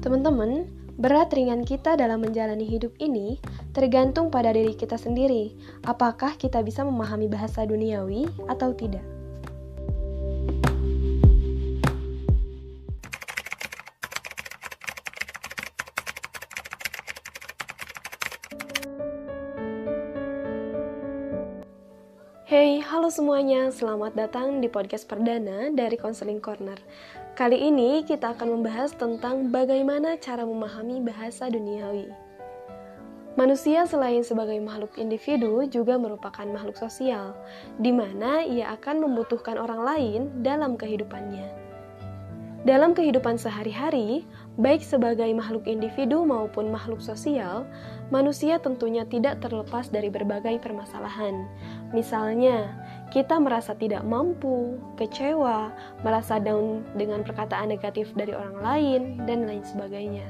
Teman-teman, berat ringan kita dalam menjalani hidup ini tergantung pada diri kita sendiri. Apakah kita bisa memahami bahasa duniawi atau tidak? Hey, halo semuanya. Selamat datang di podcast perdana dari Counseling Corner. Kali ini kita akan membahas tentang bagaimana cara memahami bahasa duniawi. Manusia selain sebagai makhluk individu juga merupakan makhluk sosial, di mana ia akan membutuhkan orang lain dalam kehidupannya. Dalam kehidupan sehari-hari, baik sebagai makhluk individu maupun makhluk sosial, manusia tentunya tidak terlepas dari berbagai permasalahan. Misalnya, kita merasa tidak mampu, kecewa, merasa down dengan perkataan negatif dari orang lain, dan lain sebagainya.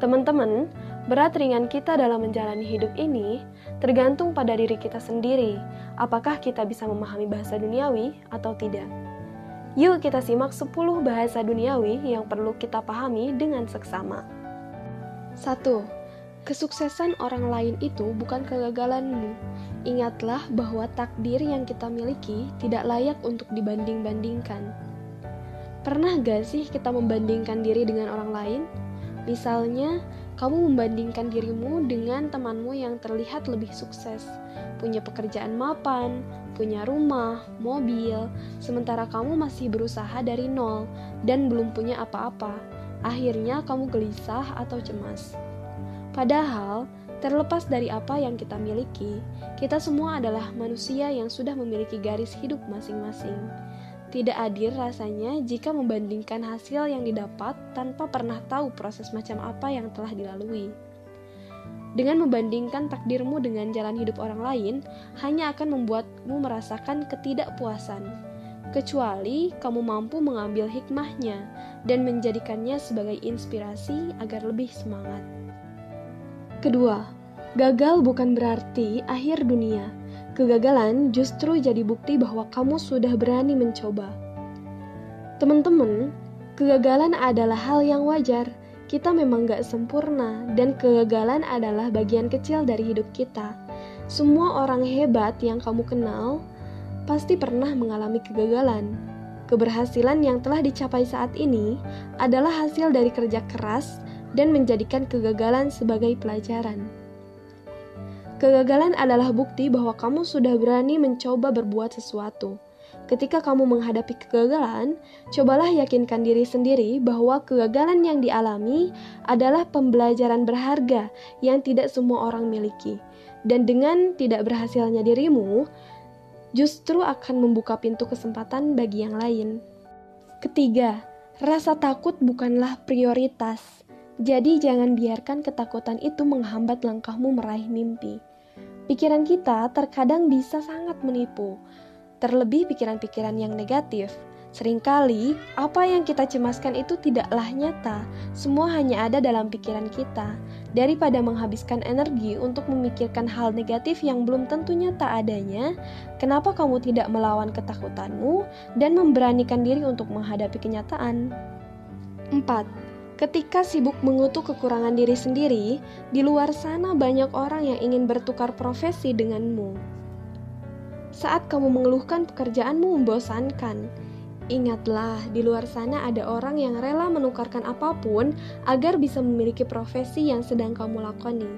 Teman-teman, berat ringan kita dalam menjalani hidup ini tergantung pada diri kita sendiri. Apakah kita bisa memahami bahasa duniawi atau tidak? Yuk kita simak 10 bahasa duniawi yang perlu kita pahami dengan seksama. 1. Kesuksesan orang lain itu bukan kegagalanmu. Ingatlah bahwa takdir yang kita miliki tidak layak untuk dibanding-bandingkan. Pernah gak sih kita membandingkan diri dengan orang lain? Misalnya, kamu membandingkan dirimu dengan temanmu yang terlihat lebih sukses, punya pekerjaan mapan, punya rumah, mobil, sementara kamu masih berusaha dari nol dan belum punya apa-apa. Akhirnya kamu gelisah atau cemas. Padahal, terlepas dari apa yang kita miliki, kita semua adalah manusia yang sudah memiliki garis hidup masing-masing. Tidak adil rasanya jika membandingkan hasil yang didapat tanpa pernah tahu proses macam apa yang telah dilalui. Dengan membandingkan takdirmu dengan jalan hidup orang lain, hanya akan membuatmu merasakan ketidakpuasan. Kecuali kamu mampu mengambil hikmahnya dan menjadikannya sebagai inspirasi agar lebih semangat. Kedua, gagal bukan berarti akhir dunia. Kegagalan justru jadi bukti bahwa kamu sudah berani mencoba. Teman-teman, kegagalan adalah hal yang wajar kita memang gak sempurna, dan kegagalan adalah bagian kecil dari hidup kita. Semua orang hebat yang kamu kenal pasti pernah mengalami kegagalan. Keberhasilan yang telah dicapai saat ini adalah hasil dari kerja keras dan menjadikan kegagalan sebagai pelajaran. Kegagalan adalah bukti bahwa kamu sudah berani mencoba berbuat sesuatu. Ketika kamu menghadapi kegagalan, cobalah yakinkan diri sendiri bahwa kegagalan yang dialami adalah pembelajaran berharga yang tidak semua orang miliki. Dan dengan tidak berhasilnya dirimu, justru akan membuka pintu kesempatan bagi yang lain. Ketiga, rasa takut bukanlah prioritas. Jadi jangan biarkan ketakutan itu menghambat langkahmu meraih mimpi. Pikiran kita terkadang bisa sangat menipu terlebih pikiran-pikiran yang negatif. Seringkali, apa yang kita cemaskan itu tidaklah nyata, semua hanya ada dalam pikiran kita. Daripada menghabiskan energi untuk memikirkan hal negatif yang belum tentu nyata adanya, kenapa kamu tidak melawan ketakutanmu dan memberanikan diri untuk menghadapi kenyataan? 4. Ketika sibuk mengutuk kekurangan diri sendiri, di luar sana banyak orang yang ingin bertukar profesi denganmu saat kamu mengeluhkan pekerjaanmu membosankan. Ingatlah, di luar sana ada orang yang rela menukarkan apa pun agar bisa memiliki profesi yang sedang kamu lakoni.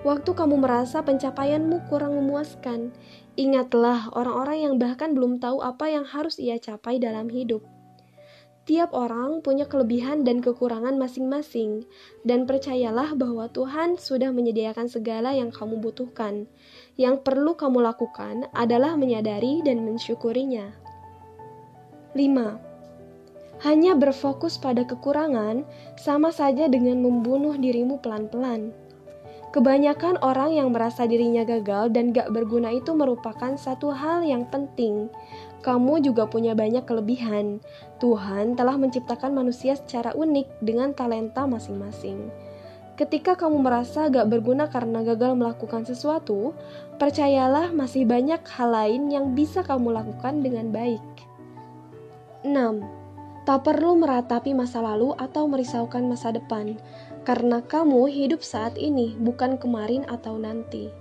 Waktu kamu merasa pencapaianmu kurang memuaskan, ingatlah orang-orang yang bahkan belum tahu apa yang harus ia capai dalam hidup. Tiap orang punya kelebihan dan kekurangan masing-masing, dan percayalah bahwa Tuhan sudah menyediakan segala yang kamu butuhkan. Yang perlu kamu lakukan adalah menyadari dan mensyukurinya. 5. Hanya berfokus pada kekurangan sama saja dengan membunuh dirimu pelan-pelan. Kebanyakan orang yang merasa dirinya gagal dan gak berguna itu merupakan satu hal yang penting. Kamu juga punya banyak kelebihan. Tuhan telah menciptakan manusia secara unik dengan talenta masing-masing. Ketika kamu merasa gak berguna karena gagal melakukan sesuatu, percayalah masih banyak hal lain yang bisa kamu lakukan dengan baik. 6. Tak perlu meratapi masa lalu atau merisaukan masa depan, karena kamu hidup saat ini, bukan kemarin atau nanti.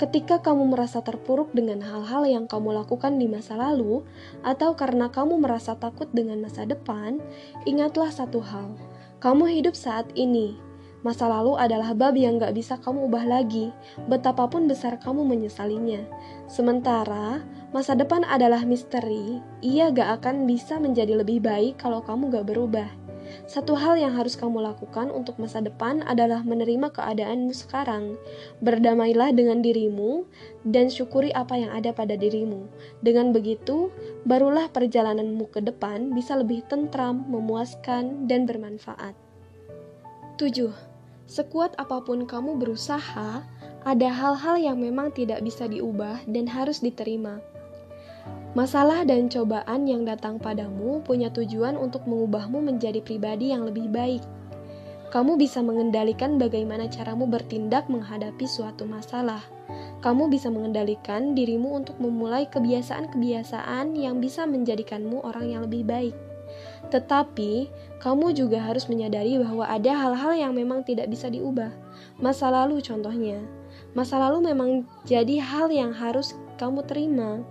Ketika kamu merasa terpuruk dengan hal-hal yang kamu lakukan di masa lalu, atau karena kamu merasa takut dengan masa depan, ingatlah satu hal: kamu hidup saat ini. Masa lalu adalah bab yang gak bisa kamu ubah lagi, betapapun besar kamu menyesalinya. Sementara masa depan adalah misteri, ia gak akan bisa menjadi lebih baik kalau kamu gak berubah. Satu hal yang harus kamu lakukan untuk masa depan adalah menerima keadaanmu sekarang. Berdamailah dengan dirimu dan syukuri apa yang ada pada dirimu. Dengan begitu, barulah perjalananmu ke depan bisa lebih tentram, memuaskan, dan bermanfaat. 7. Sekuat apa pun kamu berusaha, ada hal-hal yang memang tidak bisa diubah dan harus diterima. Masalah dan cobaan yang datang padamu punya tujuan untuk mengubahmu menjadi pribadi yang lebih baik. Kamu bisa mengendalikan bagaimana caramu bertindak menghadapi suatu masalah. Kamu bisa mengendalikan dirimu untuk memulai kebiasaan-kebiasaan yang bisa menjadikanmu orang yang lebih baik. Tetapi, kamu juga harus menyadari bahwa ada hal-hal yang memang tidak bisa diubah. Masa lalu contohnya. Masa lalu memang jadi hal yang harus kamu terima.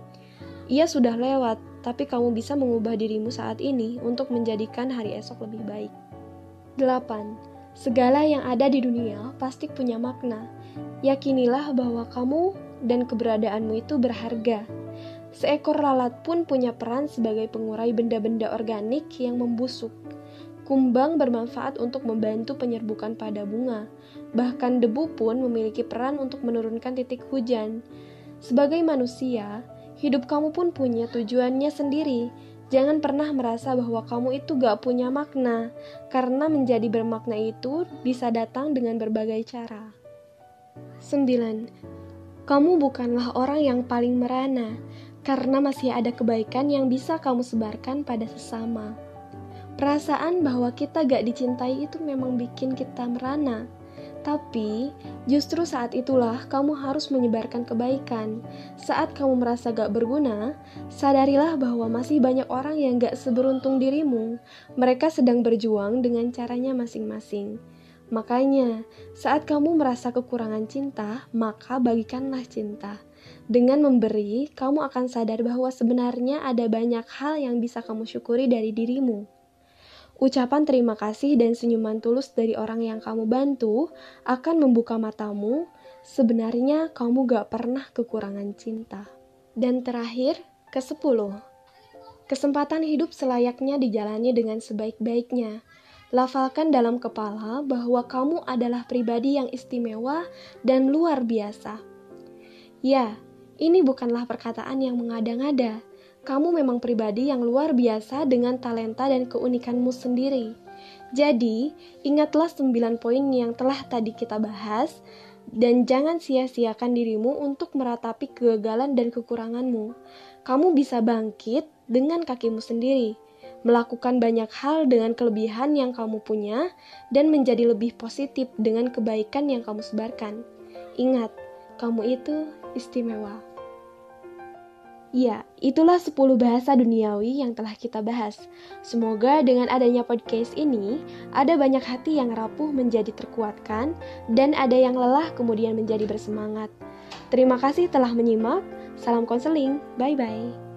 Ia sudah lewat, tapi kamu bisa mengubah dirimu saat ini untuk menjadikan hari esok lebih baik. 8. Segala yang ada di dunia pasti punya makna. Yakinilah bahwa kamu dan keberadaanmu itu berharga. Seekor lalat pun punya peran sebagai pengurai benda-benda organik yang membusuk. Kumbang bermanfaat untuk membantu penyerbukan pada bunga. Bahkan debu pun memiliki peran untuk menurunkan titik hujan. Sebagai manusia, Hidup kamu pun punya tujuannya sendiri. Jangan pernah merasa bahwa kamu itu gak punya makna, karena menjadi bermakna itu bisa datang dengan berbagai cara. 9. Kamu bukanlah orang yang paling merana, karena masih ada kebaikan yang bisa kamu sebarkan pada sesama. Perasaan bahwa kita gak dicintai itu memang bikin kita merana, tapi, justru saat itulah kamu harus menyebarkan kebaikan. Saat kamu merasa gak berguna, sadarilah bahwa masih banyak orang yang gak seberuntung dirimu. Mereka sedang berjuang dengan caranya masing-masing. Makanya, saat kamu merasa kekurangan cinta, maka bagikanlah cinta. Dengan memberi, kamu akan sadar bahwa sebenarnya ada banyak hal yang bisa kamu syukuri dari dirimu. Ucapan terima kasih dan senyuman tulus dari orang yang kamu bantu akan membuka matamu. Sebenarnya kamu gak pernah kekurangan cinta. Dan terakhir, ke sepuluh. Kesempatan hidup selayaknya dijalani dengan sebaik-baiknya. Lafalkan dalam kepala bahwa kamu adalah pribadi yang istimewa dan luar biasa. Ya, ini bukanlah perkataan yang mengada-ngada kamu memang pribadi yang luar biasa dengan talenta dan keunikanmu sendiri. Jadi, ingatlah 9 poin yang telah tadi kita bahas dan jangan sia-siakan dirimu untuk meratapi kegagalan dan kekuranganmu. Kamu bisa bangkit dengan kakimu sendiri, melakukan banyak hal dengan kelebihan yang kamu punya, dan menjadi lebih positif dengan kebaikan yang kamu sebarkan. Ingat, kamu itu istimewa. Ya, itulah 10 bahasa duniawi yang telah kita bahas. Semoga dengan adanya podcast ini, ada banyak hati yang rapuh menjadi terkuatkan, dan ada yang lelah kemudian menjadi bersemangat. Terima kasih telah menyimak. Salam konseling. Bye-bye.